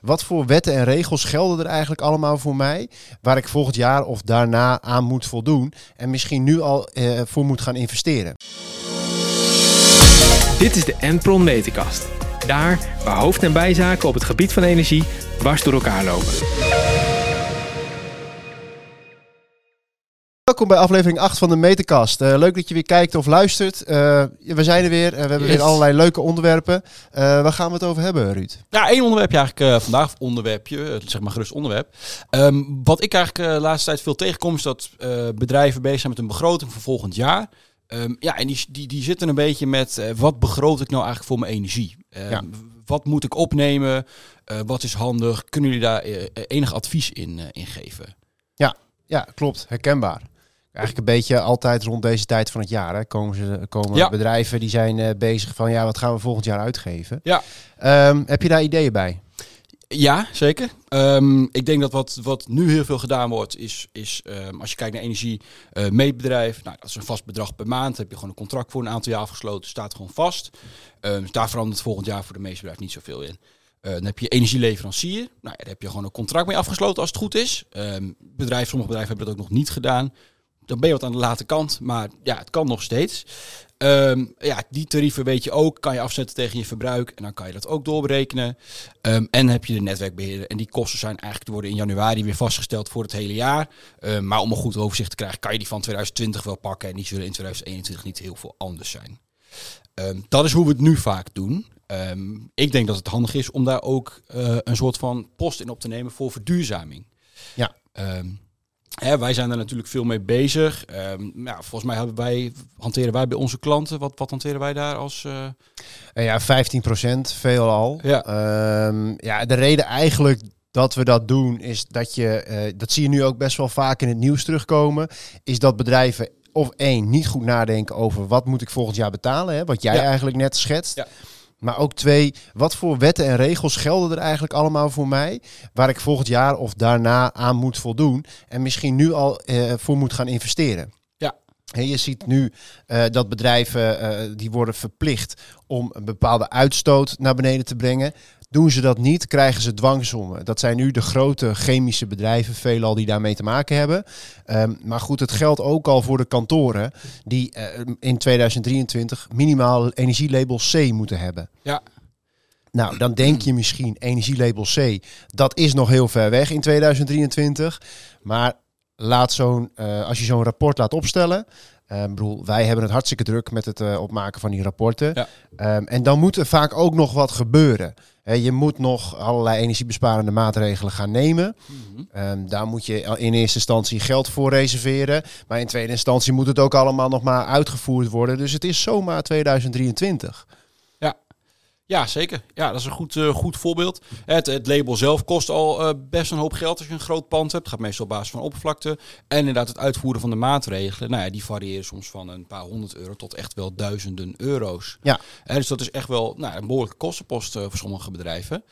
Wat voor wetten en regels gelden er eigenlijk allemaal voor mij, waar ik volgend jaar of daarna aan moet voldoen en misschien nu al eh, voor moet gaan investeren? Dit is de Enpron Metenkast. Daar waar hoofd- en bijzaken op het gebied van energie dwars door elkaar lopen. Welkom bij aflevering 8 van de Meterkast. Uh, leuk dat je weer kijkt of luistert. Uh, we zijn er weer. Uh, we hebben yes. weer allerlei leuke onderwerpen. waar gaan we het over hebben, Ruud? Ja, één onderwerpje eigenlijk vandaag. Onderwerpje, zeg maar gerust onderwerp. Um, wat ik eigenlijk de laatste tijd veel tegenkom is dat bedrijven bezig zijn met een begroting voor volgend jaar. Um, ja, en die, die, die zitten een beetje met wat begroot ik nou eigenlijk voor mijn energie? Um, ja. Wat moet ik opnemen? wat is handig? Kunnen jullie daar enig advies in, in geven? Ja, ja, klopt. Herkenbaar. Eigenlijk een beetje altijd rond deze tijd van het jaar hè, komen, ze, komen ja. bedrijven die zijn uh, bezig van ja, wat gaan we volgend jaar uitgeven. Ja. Um, heb je daar ideeën bij? Ja, zeker. Um, ik denk dat wat, wat nu heel veel gedaan wordt, is, is um, als je kijkt naar energie, uh, meetbedrijf, nou, dat is een vast bedrag per maand. heb je gewoon een contract voor een aantal jaar afgesloten, staat gewoon vast. Um, daar verandert volgend jaar voor de meeste bedrijven niet zoveel in. Uh, dan heb je energieleverancier. Nou, ja, daar heb je gewoon een contract mee afgesloten als het goed is. bedrijf, sommige bedrijven hebben dat ook nog niet gedaan dan ben je wat aan de late kant, maar ja, het kan nog steeds. Um, ja, die tarieven weet je ook, kan je afzetten tegen je verbruik en dan kan je dat ook doorberekenen. Um, en heb je de netwerkbeheerder en die kosten zijn eigenlijk te worden in januari weer vastgesteld voor het hele jaar. Um, maar om een goed overzicht te krijgen, kan je die van 2020 wel pakken en die zullen in 2021 niet heel veel anders zijn. dat is hoe we het nu vaak doen. ik denk dat het handig is om daar ook uh, een soort van post in op te nemen voor verduurzaming. Ja. Hè, wij zijn er natuurlijk veel mee bezig. Um, ja, volgens mij hebben wij, hanteren wij bij onze klanten, wat, wat hanteren wij daar als... Uh... Ja, 15 procent, veelal. Ja. Um, ja, de reden eigenlijk dat we dat doen is dat je, uh, dat zie je nu ook best wel vaak in het nieuws terugkomen, is dat bedrijven of één, niet goed nadenken over wat moet ik volgend jaar betalen, hè, wat jij ja. eigenlijk net schetst. Ja. Maar ook twee, wat voor wetten en regels gelden er eigenlijk allemaal voor mij, waar ik volgend jaar of daarna aan moet voldoen en misschien nu al uh, voor moet gaan investeren. Je ziet nu uh, dat bedrijven uh, die worden verplicht om een bepaalde uitstoot naar beneden te brengen. Doen ze dat niet, krijgen ze dwangsommen. Dat zijn nu de grote chemische bedrijven, veelal die daarmee te maken hebben. Um, maar goed, het geldt ook al voor de kantoren die uh, in 2023 minimaal energielabel C moeten hebben. Ja. Nou, dan denk je misschien energielabel C, dat is nog heel ver weg in 2023. Maar laat zo'n, uh, als je zo'n rapport laat opstellen, uh, bedoel, wij hebben het hartstikke druk met het uh, opmaken van die rapporten. Ja. Um, en dan moet er vaak ook nog wat gebeuren. He, je moet nog allerlei energiebesparende maatregelen gaan nemen. Mm -hmm. um, daar moet je in eerste instantie geld voor reserveren. Maar in tweede instantie moet het ook allemaal nog maar uitgevoerd worden. Dus het is zomaar 2023. Ja, zeker. Ja, dat is een goed, uh, goed voorbeeld. Het, het, label zelf kost al uh, best een hoop geld als je een groot pand hebt. Het gaat meestal op basis van oppervlakte. En inderdaad het uitvoeren van de maatregelen. Nou ja, die variëren soms van een paar honderd euro tot echt wel duizenden euro's. Ja. En dus dat is echt wel nou, een behoorlijke kostenpost uh, voor sommige bedrijven.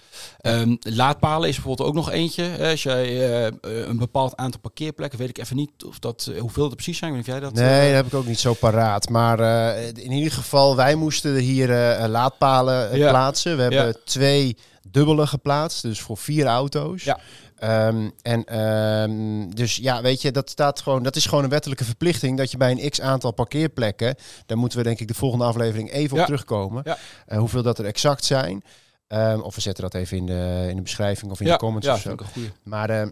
Um, laadpalen is bijvoorbeeld ook nog eentje. Als jij een bepaald aantal parkeerplekken, weet ik even niet of dat, hoeveel er precies zijn. Weet jij dat? Nee, dat heb ik ook niet zo paraat. Maar in ieder geval, wij moesten hier laadpalen ja. Plaatsen. We hebben ja. twee dubbele geplaatst, dus voor vier auto's. Ja. Um, en um, dus ja, weet je, dat staat gewoon, dat is gewoon een wettelijke verplichting dat je bij een x aantal parkeerplekken, daar moeten we denk ik de volgende aflevering even ja. op terugkomen, ja. uh, hoeveel dat er exact zijn. Um, of we zetten dat even in de, in de beschrijving of in de comments ja, of zo. Maar uh,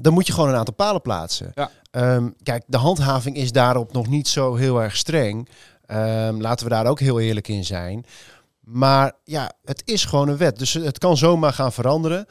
dan moet je gewoon een aantal palen plaatsen. Kijk, de handhaving is daarop nog niet zo heel erg streng. laten we daar ook heel eerlijk in zijn. Maar ja, het is gewoon een wet. Dus het kan zomaar gaan veranderen.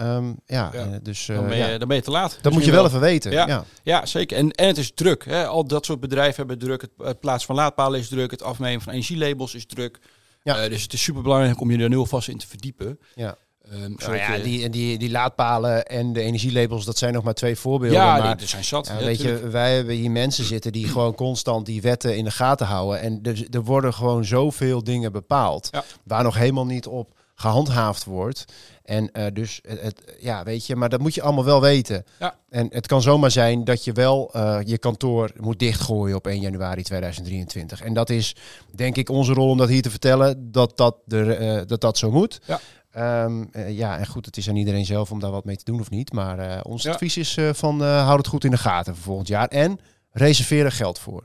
Um, ja, ja, dus uh, dan, ben je, ja. dan ben je te laat. Dat moet je wel even weten. Ja, ja. ja. zeker. En, en het is druk. Hè. Al dat soort bedrijven hebben druk. Het, het plaatsen van laadpalen is druk. Het afnemen van energielabels is druk. Ja. Uh, dus het is super belangrijk om je er nu vast in te verdiepen. Ja. Um, nou ja, die, die, die laadpalen en de energielabels, dat zijn nog maar twee voorbeelden. Ja, maar, die, er zijn zat. Ja, weet je, wij hebben hier mensen zitten die gewoon constant die wetten in de gaten houden. En er, er worden gewoon zoveel dingen bepaald, ja. waar nog helemaal niet op gehandhaafd wordt. En uh, dus, het, het, ja, weet je, maar dat moet je allemaal wel weten. Ja. En het kan zomaar zijn dat je wel uh, je kantoor moet dichtgooien op 1 januari 2023. En dat is, denk ik, onze rol om dat hier te vertellen, dat dat, er, uh, dat, dat zo moet. Ja. Ehm, eh, ja, en goed, het is aan iedereen zelf om daar wat mee te doen of niet. Maar eh, ons Ja. advies is eh, van houd het goed in de gaten voor volgend jaar. En reserveer er geld voor.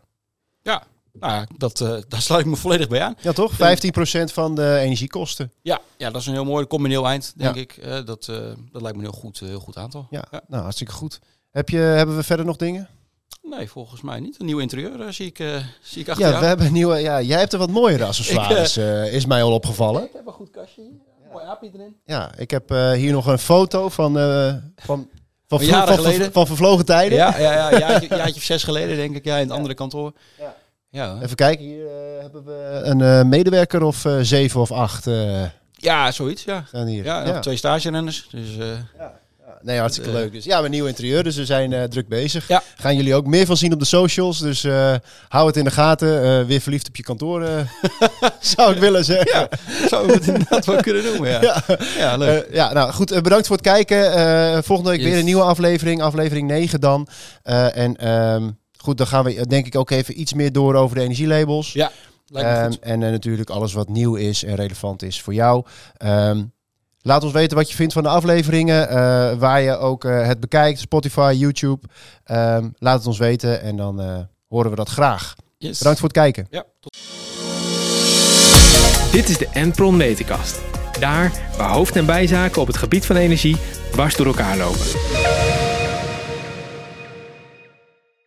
Nou ja, dat, eh, daar sluit ik me volledig bij aan. Ja, toch? 15% van de energiekosten. Ja, ja, dat is een heel mooi, dat heel eind, denk Ja. ik. Dat, dat lijkt me een heel goed, heel goed aantal. Ja, Ja. nou hartstikke goed. Heb je, hebben we verder nog dingen? Nee, volgens mij niet. Een nieuw interieur eh, zie, ik, eh, zie ik achter Ja, jou. we hebben een nieuwe. Ja, jij hebt er wat mooiere accessoires, is mij al opgevallen. Ik heb een goed kastje hier. Mooi aapje erin. Ja, ik heb eh, hier nog een foto van, eh, van, van, Van van, vervlogen tijden. Ja, ja, ja, een jaartje, jaartje of zes geleden denk ik. Ja, in het andere kantoor. Ja. Ja, Even kijken, hier eh, hebben we een medewerker of zeven of acht ja zoiets, ja. hier. Ja, twee stagerenners. Dus eh, Nee, hartstikke Eh, leuk. Dus ja, een nieuw interieur, dus we zijn eh, druk bezig. Ja. Gaan jullie ook meer van zien op de socials, dus eh, hou het in de gaten. Weer verliefd op je kantoor, zou ik willen zeggen. ja, zou ik het inderdaad wel kunnen noemen, ja. Ja. Ja, leuk. Ja, nou goed, bedankt voor het kijken. Volgende week Yes. weer een nieuwe aflevering, aflevering 9 dan. En ehm, goed, dan gaan we denk ik ook even iets meer door over de energielabels. Ja, lijkt me goed. en natuurlijk alles wat nieuw is en relevant is voor jou. Ehm, laat ons weten wat je vindt van de afleveringen. eh, waar je ook eh, het bekijkt. Spotify, YouTube. Ehm, laat het ons weten en dan eh, horen we dat graag. Yes. Bedankt voor het kijken. Ja, tot Dit is de Enpron Metenkast. Daar waar hoofd- en bijzaken op het gebied van energie dwars door elkaar lopen.